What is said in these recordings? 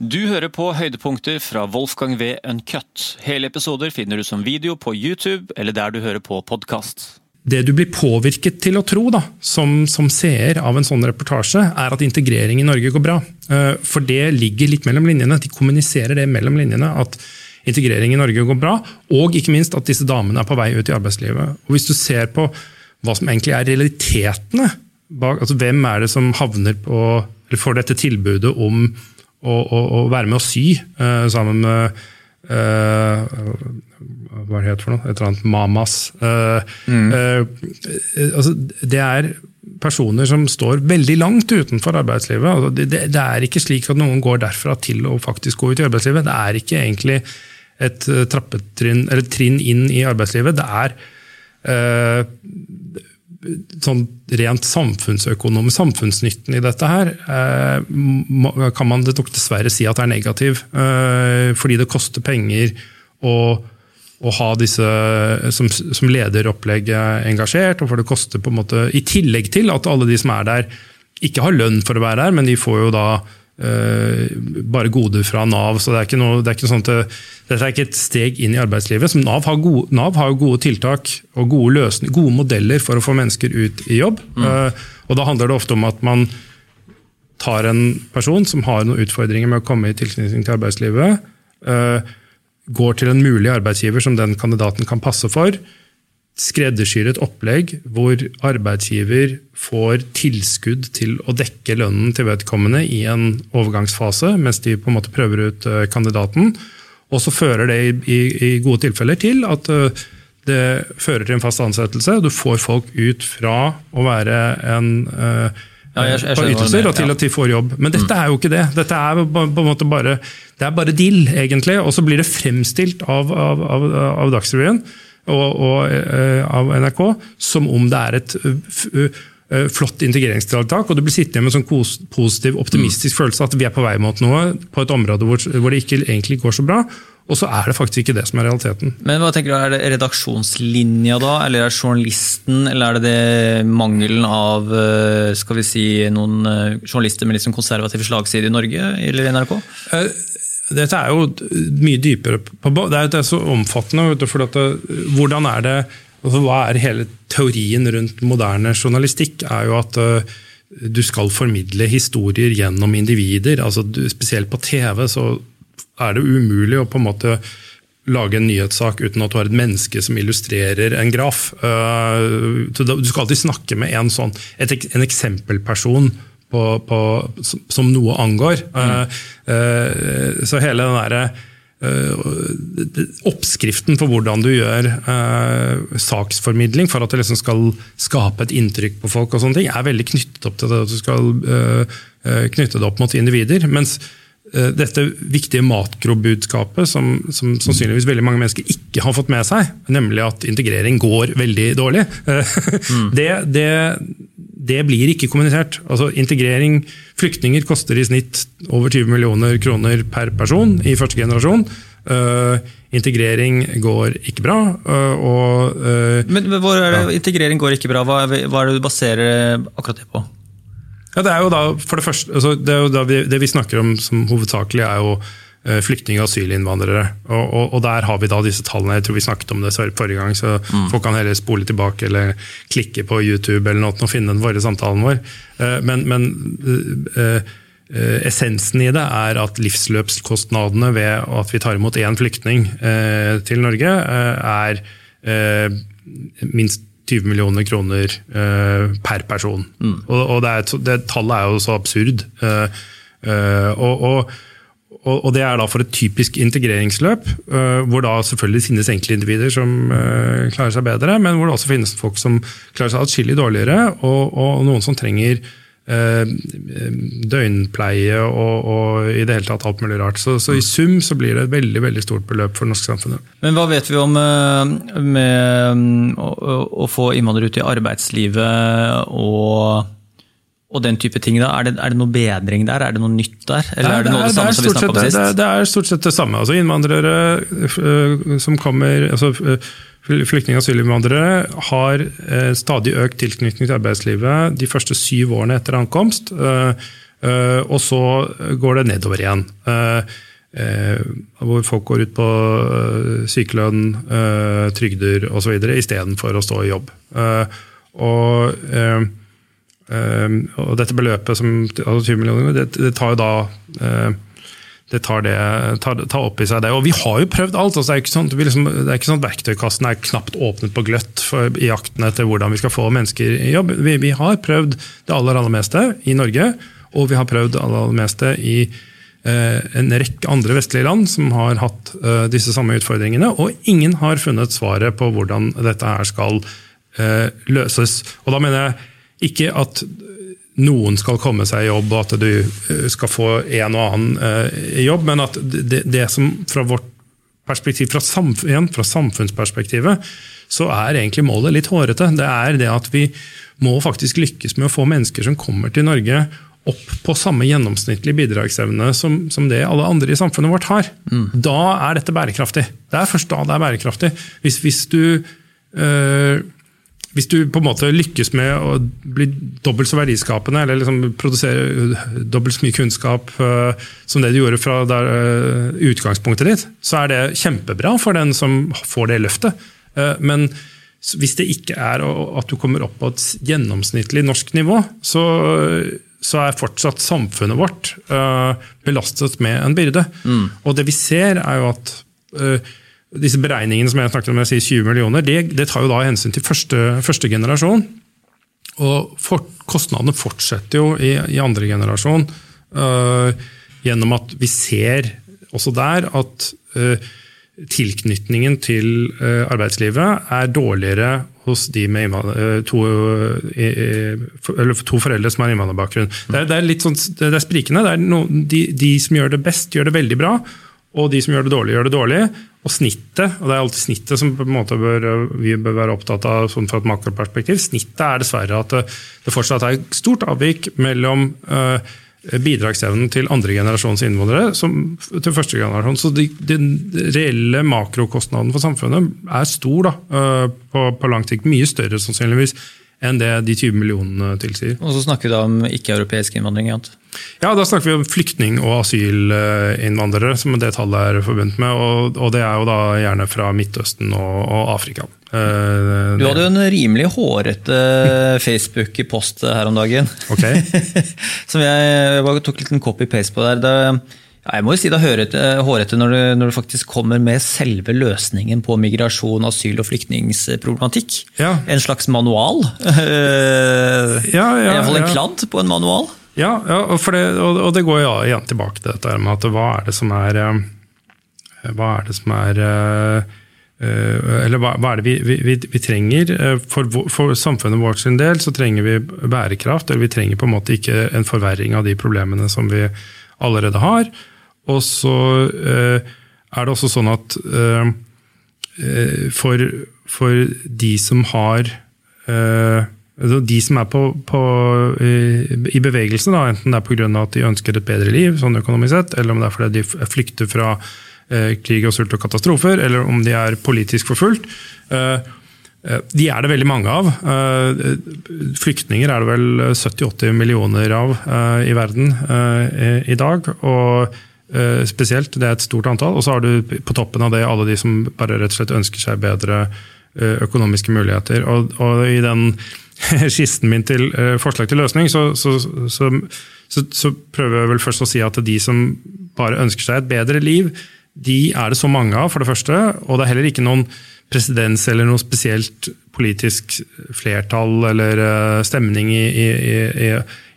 Du hører på høydepunkter fra Wolfgang V. Uncut. Hele episoder finner du som video på YouTube eller der du hører på podkast. Det du blir påvirket til å tro da, som, som, seer av en sånn reportasje, er at integrering i Norge går bra. Eh, for det ligger litt mellom linjene. De kommuniserer det mellom linjene. At integrering i Norge går bra, og ikke minst at disse damene er på vei ut i arbeidslivet. Og Hvis du ser på hva som egentlig er realitetene bak, altså hvem er det som havner på, eller får dette tilbudet om å, å, å være med å sy uh, sammen med uh, Hva det heter for noe? Et eller annet Mamas. Uh, mm. altså, det er personer som står veldig langt utenfor arbeidslivet. Altså, det, det, det, er ikke slik at noen går derfra til å faktisk gå ut i arbeidslivet. Det er ikke egentlig et trappetrinn, eller trinn inn i arbeidslivet. Det er sånn rent samfunnsøkonom, samfunnsnytten i dette her, eh, kan man nok dessverre si at det er negativ. Eh, fordi det koster penger å, å ha disse som, som leder opplegget engasjert. og for det koster på en måte, I tillegg til at alle de som er der, ikke har lønn for å være der, men de får jo da bare goder fra Nav. så det er ikke noe, det er ikke sånn at Dette er ikke et steg inn i arbeidslivet. som Nav har, gode, Nav har gode tiltak og gode, løsning, gode, modeller for å få mennesker ut i jobb. Mm. Uh, og Da handler det ofte om at man tar en person som har noen utfordringer med å komme i tilknytning til arbeidslivet, går til en mulig arbeidsgiver som den kandidaten kan passe for, skreddersyr et opplegg hvor arbeidsgiver får tilskudd til å dekke lønnen til vedkommende i en overgangsfase, mens de på en måte prøver ut eh, kandidaten. Og så fører det i, i gode tilfeller til at eh, det fører til en fast ansettelse. Du får folk ut fra å være en uh, ja, jeg, jeg på ytelser og til at de får jobb. Men dette er jo ikke det. Dette er på en måte bare, det er bare dill, egentlig. Og så blir det fremstilt av, av, av, av Dagsrevyen og, og uh, av NRK som om det er et uh, flott integreringstiltak, og du blir sittende med en sånn positiv, optimistisk mm. følelse at vi er på vei mot noe på et område hvor, hvor det ikke egentlig går så bra. Og så er det faktisk ikke det som er realiteten. Men hva tenker du, Er det redaksjonslinja da, eller er det journalisten, eller er det, det mangelen av skal vi si, noen journalister med liksom konservativ slagside i Norge eller i NRK? Dette er jo mye dypere. På, det, er, så omfattende. for at det, hvordan er det, altså, Hva er hele teorien rundt moderne journalistikk? er jo at uh, du skal formidle historier gjennom individer. altså du, Spesielt på TV så er det umulig å på en måte lage en nyhetssak uten at du har et menneske som illustrerer en graf. Uh, du skal alltid snakke med en sånn, et, en eksempelperson på, på, som, som, noe angår. Mm. Uh, så hele den derre uh, Oppskriften på hvordan du gjør uh, saksformidling for at det liksom skal skape et inntrykk på folk, og sånne ting, er veldig knyttet opp til det at du skal knytte det opp mot individer. mens dette viktige makrobudskapet som, som, sannsynligvis veldig mange mennesker ikke har fått med seg, nemlig at integrering går veldig dårlig, mm. det, det, det blir ikke kommunisert. Altså integrering, Flyktninger koster i snitt over 20 millioner kroner per person i første generasjon. Uh, integrering går ikke bra. Uh, og, uh, Men hvor er det, ja. integrering går ikke bra? Hva, hva, er det du baserer akkurat det på? Ja, det er jo da, for det første, altså, det, vi, det vi snakker om som hovedsakelig, er jo Eh, flyktning- og asylinnvandrere. Og, og, og, der har vi da disse tallene. Jeg tror vi snakket om det forrige gang, så mm. folk kan heller spole tilbake eller klikke på YouTube eller noe og finne den våre samtalen vår. Eh, men, men uh, essensen i det er at livsløpskostnadene ved at vi tar imot én flyktning til Norge, er minst 20 millioner kroner per person. Mm. Og, og det, er, det, tallet er jo så absurd. og, og og, det er da for et typisk integreringsløp, øh, hvor da selvfølgelig finnes enkle individer som øh, klarer seg bedre, men hvor det også finnes folk som klarer seg atskillig dårligere, og, noen som trenger døgnpleie og, og, i det hele tatt alt mulig rart. Så, så, i sum så blir det et veldig veldig stort beløp for det norske samfunnet. Men hva vet vi om med å, å få innvandrere ut i arbeidslivet og og den type ting. da, er det, er det, noe bedring der? Er det noe nytt der? Eller er det noe det, samme som vi snakka om sist? Det, det, er stort sett det samme. Altså Innvandrere øh, som kommer altså Flyktning- og asylinnvandrere har øh, stadig økt tilknytning til arbeidslivet de første syv årene etter ankomst. Øh, Uh, og så går det nedover igjen. Hvor folk går ut på sykelønn, trygder osv. istedenfor å stå i jobb. Og, og, dette beløpet, som, altså 20 millioner, det, det tar jo da det tar, det, tar, tar, opp i seg det. Og vi har jo prøvd alt. Altså, det, er ikke sånn, liksom, det er ikke sånn at verktøykassen er knapt åpnet på gløtt for, i jakten etter hvordan vi skal få mennesker i jobb. Vi, vi, har prøvd det aller, aller meste i Norge, og vi har prøvd det aller, aller meste i eh, en rekke andre vestlige land som har hatt eh, disse samme utfordringene. Og ingen har funnet svaret på hvordan dette her skal eh, løses. Og da mener jeg ikke at noen skal komme seg i jobb, og at du eh, skal få en og annen i jobb. Men at det, det som fra vårt perspektiv, fra, samf fra samfunnsperspektivet, så er egentlig målet litt hårete. Det er det at vi må faktisk lykkes med å få mennesker som kommer til Norge, opp på samme gjennomsnittlig bidragsevne som, som, det alle andre i samfunnet vårt har. Mm. Da er dette bærekraftig. Det er først da det er bærekraftig. Hvis, hvis du øh, hvis du på en måte lykkes med å bli dobbelt så verdiskapende, eller liksom produsere dobbelt så mye kunnskap uh, som det du gjorde fra der, uh, utgangspunktet ditt, så er det kjempebra for den som får det løftet. Uh, men hvis det ikke er at du kommer opp på et gjennomsnittlig norsk nivå, så, så er fortsatt samfunnet vårt belastet med en byrde. Mm. Og det vi ser, er jo at disse beregningene som jeg snakket om, jeg sier 20 millioner, det, det tar jo da hensyn til første, første generasjon. Og for, kostnadene fortsetter jo i, i andre generasjon uh, gjennom at vi ser også der at uh, tilknytningen til uh, arbeidslivet er dårligere hos de med to, to, foreldre som har innvandrerbakgrunn. Det, det, er litt sånn, det er sprikende. Det er no, de, de, som gjør det best, gjør det veldig bra. Og de som gjør det dårlig, gjør det dårlig. Og snittet, og det er alltid snittet som bør, vi bør være opptatt av sånn fra et makroperspektiv, snittet er dessverre at det, fortsatt er stort avvik mellom uh, bidragsevnen til andre generasjons innvandrere som til første generasjon. Så de, de, de reelle makrokostnaden for samfunnet er stor da, uh, på, på lang sikt. Mye større sannsynligvis enn det de 20 millionene tilsier. Og så snakker vi da om ikke-europeisk innvandring? Jant. Ja, da snakker vi om flyktning- og asylinnvandrere, som det tallet er forbundet med. Og, og, det er jo da gjerne fra Midtøsten og, og Afrika. Uh, du hadde jo en rimelig hårete Facebook-post her om dagen. Ok. som jeg, jeg tok litt en copy-paste på der. Det, ja, jeg må jo si det er hårete når, når du faktisk kommer med selve løsningen på migrasjon, asyl og flyktningsproblematikk. Ja. En slags manual. ja, ja, Iallfall en kladd på en manual. Ja, ja og, det, og, det går ja, igjen tilbake til dette med at hva er det som er eh, Hva er det som er eh, eller hva, er det vi, vi, vi trenger? For, for, samfunnet vårt sin del så trenger vi bærekraft. eller Vi trenger på en måte ikke en forverring av de problemene som vi allerede har. Og så eh, er det også sånn at eh, eh, for, for, de som har altså de som er på, på, i bevegelse, da, enten det er pga. at de ønsker et bedre liv, sånn økonomisk sett, eller om det er fordi de flykter fra eh, krig og sult og katastrofer, eller om de er politisk forfulgt. Eh, de er det veldig mange av. Flyktninger er det vel 70-80 millioner av i verden i dag. og Spesielt, det er et stort antall. Og så har du på toppen av det alle de som bare rett og slett ønsker seg bedre økonomiske muligheter. Og, og i den skissen min til forslag til løsning, så, så, så, så, prøver jeg vel først å si at de som bare ønsker seg et bedre liv, de er det så mange av, for det første. Og det er heller ikke noen presedens eller noe spesielt politisk flertall eller uh, stemning i, i, i,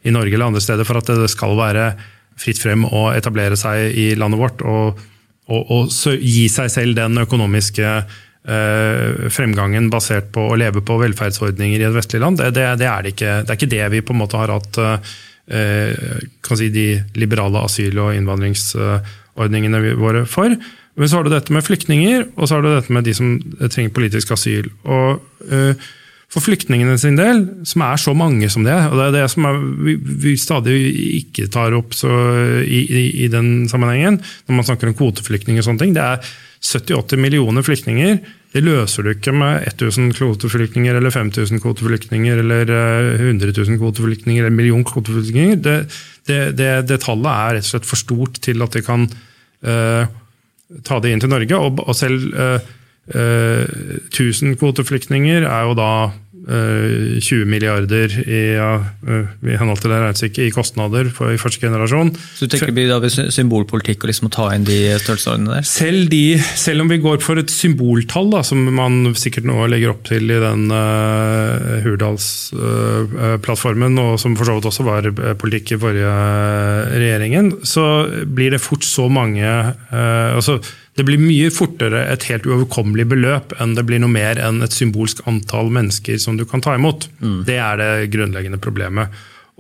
i, Norge eller andre steder for at det skal være fritt frem å etablere seg i landet vårt og, og, og gi seg selv den økonomiske eh, fremgangen basert på å leve på velferdsordninger i et vestlig land. Det, det, det, er, det, ikke, det er ikke det vi på en måte har hatt eh, kan si de liberale asyl- og innvandringsordningene våre for. Men så har du dette med flyktninger, og så har du dette med de som trenger politisk asyl. Og uh, For flyktningene sin del, som er så mange som det, og det er det som er, vi, vi, stadig ikke tar opp i, i, i, den sammenhengen, når man snakker om kvoteflyktninger og sånne ting, det er 70-80 millioner flyktninger. Det løser du ikke med 1000 kvoteflyktninger eller 5000 kvoteflyktninger eller 100 000 kvoteflyktninger eller en million kvoteflyktninger. Det, det, det, det, tallet er rett og slett for stort til at det kan uh, ta det inn til Norge. Og, og selv uh, uh, 1000 kvoteflyktninger er jo da 20 eh, milliarder i, eh, i henhold til det regnestykket, i kostnader for, i første generasjon. Så du tenker det blir symbolpolitikk å liksom å ta inn de størrelsesordene der? Selv, de, selv om vi går for et symboltall, da, som man sikkert nå legger opp til i den uh, Hurdalsplattformen, uh, og som for så vidt også var politikk i forrige regjeringen, så blir det fort så mange uh, altså det blir mye fortere et helt uoverkommelig beløp enn det blir noe mer enn et symbolsk antall mennesker som du kan ta imot. Mm. Det er det grunnleggende problemet.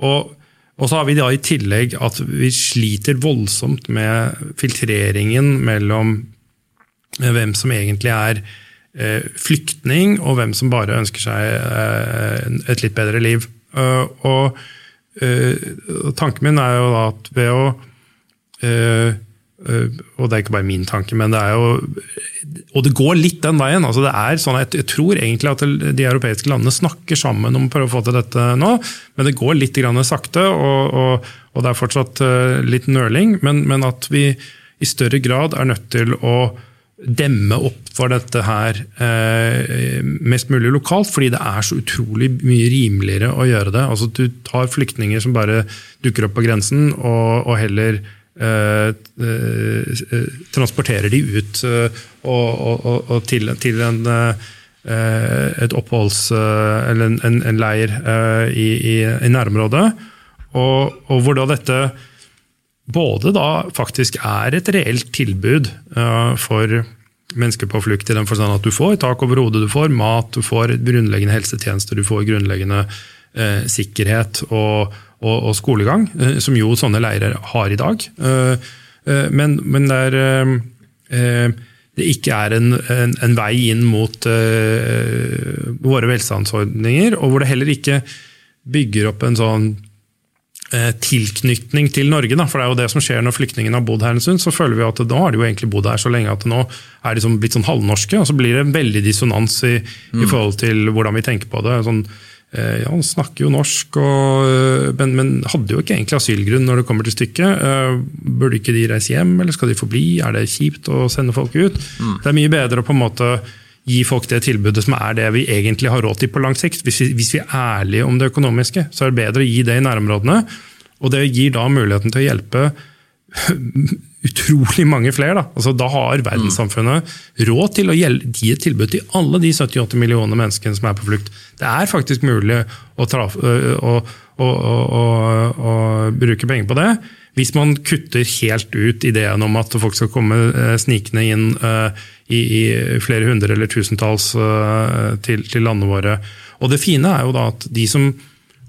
Og, og, så har vi da i tillegg at vi sliter voldsomt med filtreringen mellom hvem som egentlig er eh, flyktning, og hvem som bare ønsker seg eh, et litt bedre liv. Uh, og uh, tanken min er jo da at ved å uh, og det er ikke bare min tanke, men det er jo Og det går litt den veien. altså det er sånn Jeg tror egentlig at de europeiske landene snakker sammen om å prøve å få til dette nå, men det går litt grann sakte, og, og, og det er fortsatt eh, litt nøling. Men, men, at vi i større grad er nødt til å demme opp for dette her eh, mest mulig lokalt, fordi det er så utrolig mye rimeligere å gjøre det. Altså Du tar flyktninger som bare dukker opp på grensen, og, og heller Eh, eh, transporterer de ut eh, og, og, og til, til, en, et oppholds... eller en, en, en leir i, i, i nærområdet. Og, og, hvor da dette både da faktisk er et reelt tilbud for mennesker på flukt, i den forstand at du får tak over hodet, du får mat, du får grunnleggende helsetjenester, du får grunnleggende eh, sikkerhet og, og, og skolegang, eh, som jo sånne leirer har i dag. Eh, eh, men, men der det ikke er en, en, en vei inn mot våre velstandsordninger, og hvor det heller ikke bygger opp en sånn tilknytning til Norge. Da. For det er jo det som skjer når flyktningene har bodd her en stund. Så føler vi at nå har de jo egentlig bodd her så lenge at nå er de liksom blitt sånn halvnorske. Og så blir det en veldig dissonans i, mm. i forhold til hvordan vi tenker på det. Sånn, Eh, ja, han snakker jo norsk, og, eh, men, men, hadde jo ikke egentlig asylgrunn når det kommer til stykket. Eh, burde ikke de reise hjem, eller skal de få bli? Er det kjipt å sende folk ut? Mm. Det er mye bedre å på en måte gi folk det tilbudet som er det vi egentlig har råd til på lang sikt. Hvis vi, hvis vi er ærlige om det økonomiske, så er det bedre å gi det i nærområdene. Og det gir da muligheten til å hjelpe utrolig mange flere. Da, altså, da har verdenssamfunnet råd til å gi et tilbud til alle de 78 millioner menneskene som er på flukt. Det er faktisk mulig å, traf, å, å, å, bruke penger på det. Hvis man kutter helt ut ideen om at folk skal komme snikende inn i, i flere hundre eller tusentalls til, til landene våre. Og Det fine er jo da at de som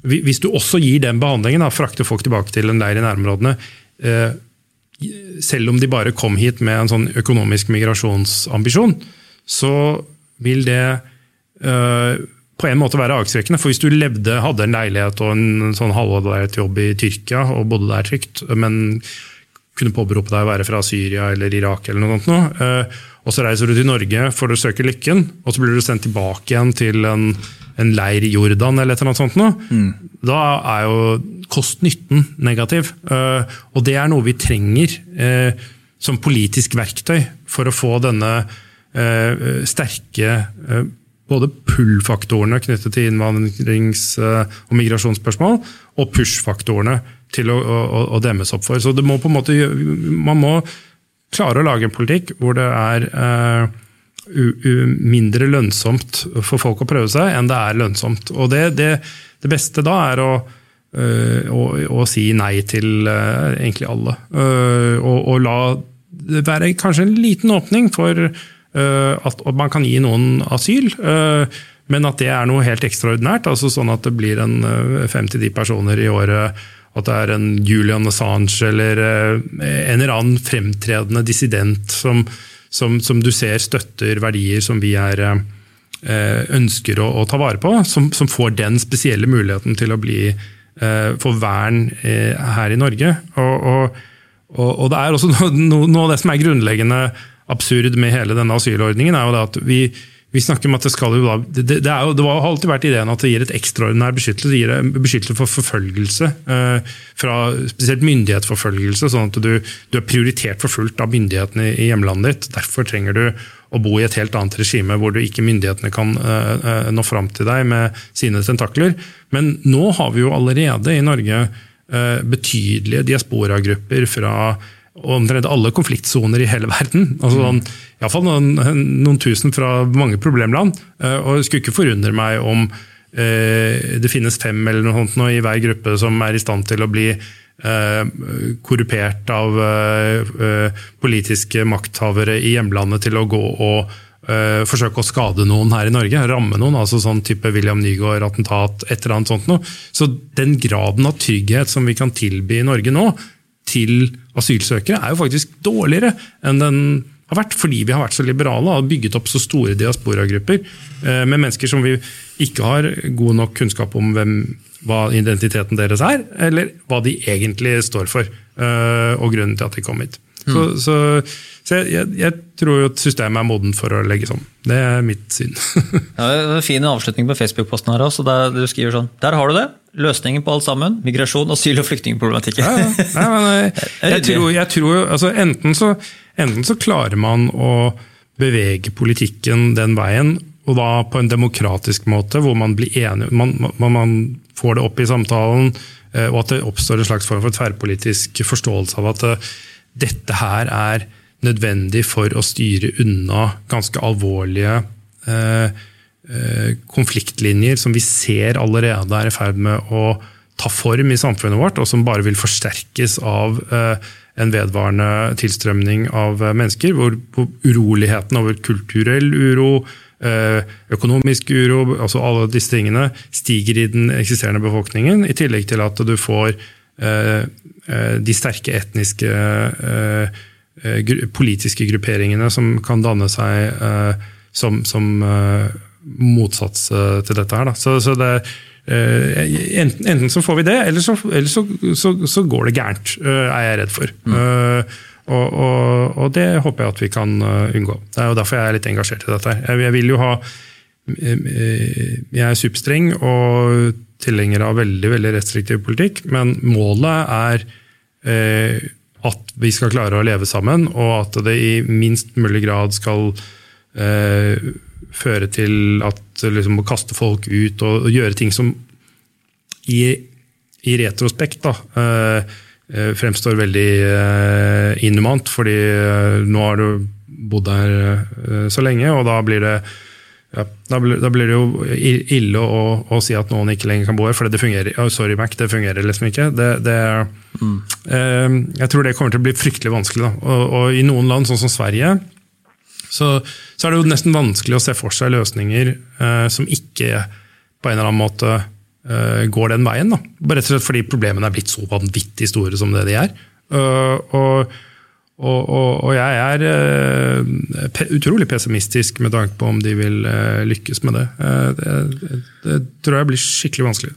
Hvis du også gir den behandlingen, da, frakter folk tilbake til en leir i nærområdene selv om de bare kom hit med en sånn økonomisk migrasjonsambisjon, så vil det uh, på en måte være avskrekkende. For hvis du levde, hadde en leilighet og en sånn halvåret jobb i Tyrkia og bodde der trygt, men kunne påberope deg å være fra Syria eller Irak, eller noe sånt, uh, og så reiser du til Norge for å søke lykken, og så blir du sendt tilbake igjen til en en leir i Jordan eller et eller annet sånt noe, mm. da er jo kost-nytten negativ. Uh, og det er noe vi trenger uh, som politisk verktøy for å få denne uh, sterke både pull-faktorene knyttet til innvandrings- og migrasjonsspørsmål, og push-faktorene til å, å, å, demmes opp for. Så det må på en måte, man må klare å lage en politikk hvor det er mindre lønnsomt for folk å prøve seg enn det er lønnsomt. Og det, det, det beste da er å, øh, å, å, si nei til uh, egentlig alle. Uh, og, og, la det være kanskje en liten åpning for at, man kan gi noen asyl. men at det er noe helt ekstraordinært, altså sånn at det blir en fem til ti personer i året at det er en Julian Assange eller en eller annen fremtredende dissident som, som, som, du ser støtter verdier som vi er, eh, ønsker å, å, ta vare på, som, som, får den spesielle muligheten til å bli, eh, få vern eh, her i Norge. Og, og, og, det er også noe, noe, av det som er grunnleggende absurd med hele denne asylordningen, er jo at vi, vi snakker om at det skal jo da, det, det, jo, det, har alltid vært ideen at det gir et ekstraordinær beskyttelse. Det gir beskyttelse for forfølgelse. Eh, fra Spesielt myndighetsforfølgelse, sånn at du, du er prioritert forfulgt av myndighetene i hjemlandet ditt. Derfor trenger du å bo i et helt annet regime hvor du ikke myndighetene kan eh, nå fram til deg med sine tentakler. Men nå har vi jo allerede i Norge eh, betydelige diasporagrupper fra omtrent alle konfliktsoner i hele verden. altså mm. Iallfall noen, noen tusen fra mange problemland. Uh, og Det skulle ikke forundre meg om det finnes fem eller noe sånt nå i hver gruppe som er i stand til å bli Eh, korrupert av eh, politiske makthavere i hjemlandet til å gå og eh, forsøke å skade noen her i Norge. Ramme noen, altså sånn type William Nygaard-attentat, et eller annet sånt noe. Så den graden av trygghet som vi kan tilby i Norge nå, til asylsøkere, er jo faktisk dårligere enn den har vært, fordi vi har vært så liberale og bygget opp så store diasporagrupper med mennesker som vi ikke har god nok kunnskap om hvem hva identiteten deres er, eller hva de egentlig står for, øh, og grunnen til at de kom hit. Mm. Så, så, så jeg, jeg, tror jo at systemet er modent for å legges om. Det er mitt syn. ja, det er en Fin avslutning på Facebook-posten her også, der du skriver sånn Der har du det! Løsningen på alt sammen. Migrasjon, asyl- og flyktningproblematikken. ja, ja. Nei, men, jeg, jeg, tror, jeg tror altså, enten, så, enten så klarer man å bevege politikken den veien, og da på en demokratisk måte, hvor man blir enig, man, man, man får det opp i samtalen, eh, og at det oppstår en slags form for tverrpolitisk forståelse av at eh, dette her er nødvendig for å styre unna ganske alvorlige eh, eh, konfliktlinjer som vi ser allerede er i ferd med å ta form i samfunnet vårt, og som bare vil forsterkes av eh, en vedvarende tilstrømning av mennesker, hvor, hvor uroligheten over kulturell uro, Eh, økonomisk uro, altså alle disse tingene, stiger i den eksisterende befolkningen. I tillegg til at du får eh, eh, de sterke etniske politiske grupperingene som kan danne seg som, som motsats til dette her. Så, så det, enten, enten, så får vi det, eller så, eller så, så, så går det gærent, er jeg redd for. Mm. Og, og, og, det håper jeg at vi kan uh, unngå. Det er jo derfor jeg er litt engasjert i dette. Jeg, jeg vil jo ha eh, Jeg er superstreng og tilhenger av veldig veldig restriktiv politikk, men målet er eh, at vi skal klare å leve sammen, og at det i minst mulig grad skal eh, føre til at liksom, å kaste folk ut og, og gjøre ting som i, i retrospekt da, eh, Eh, fremstår veldig eh, inhumant, fordi eh, nå har du bodd her så lenge, og da blir det ja, da, blir, da, blir, det jo ille å, å, si at noen ikke lenger kan bo her, for det fungerer. Oh, sorry, Mac, det fungerer liksom ikke. Det, det, mm. eh, jeg tror det kommer til å bli fryktelig vanskelig. Og, og, i noen land, sånn som Sverige, så, så, er det jo nesten vanskelig å se for seg løsninger eh, som ikke på en eller annen måte eh, går den veien. Da. Rett og slett fordi problemene er blitt så vanvittig store som det de er. Uh, og, og, og, og, jeg er uh, pe utrolig pessimistisk med tanke på om de vil lykkes med det. det. Det tror jeg blir skikkelig vanskelig.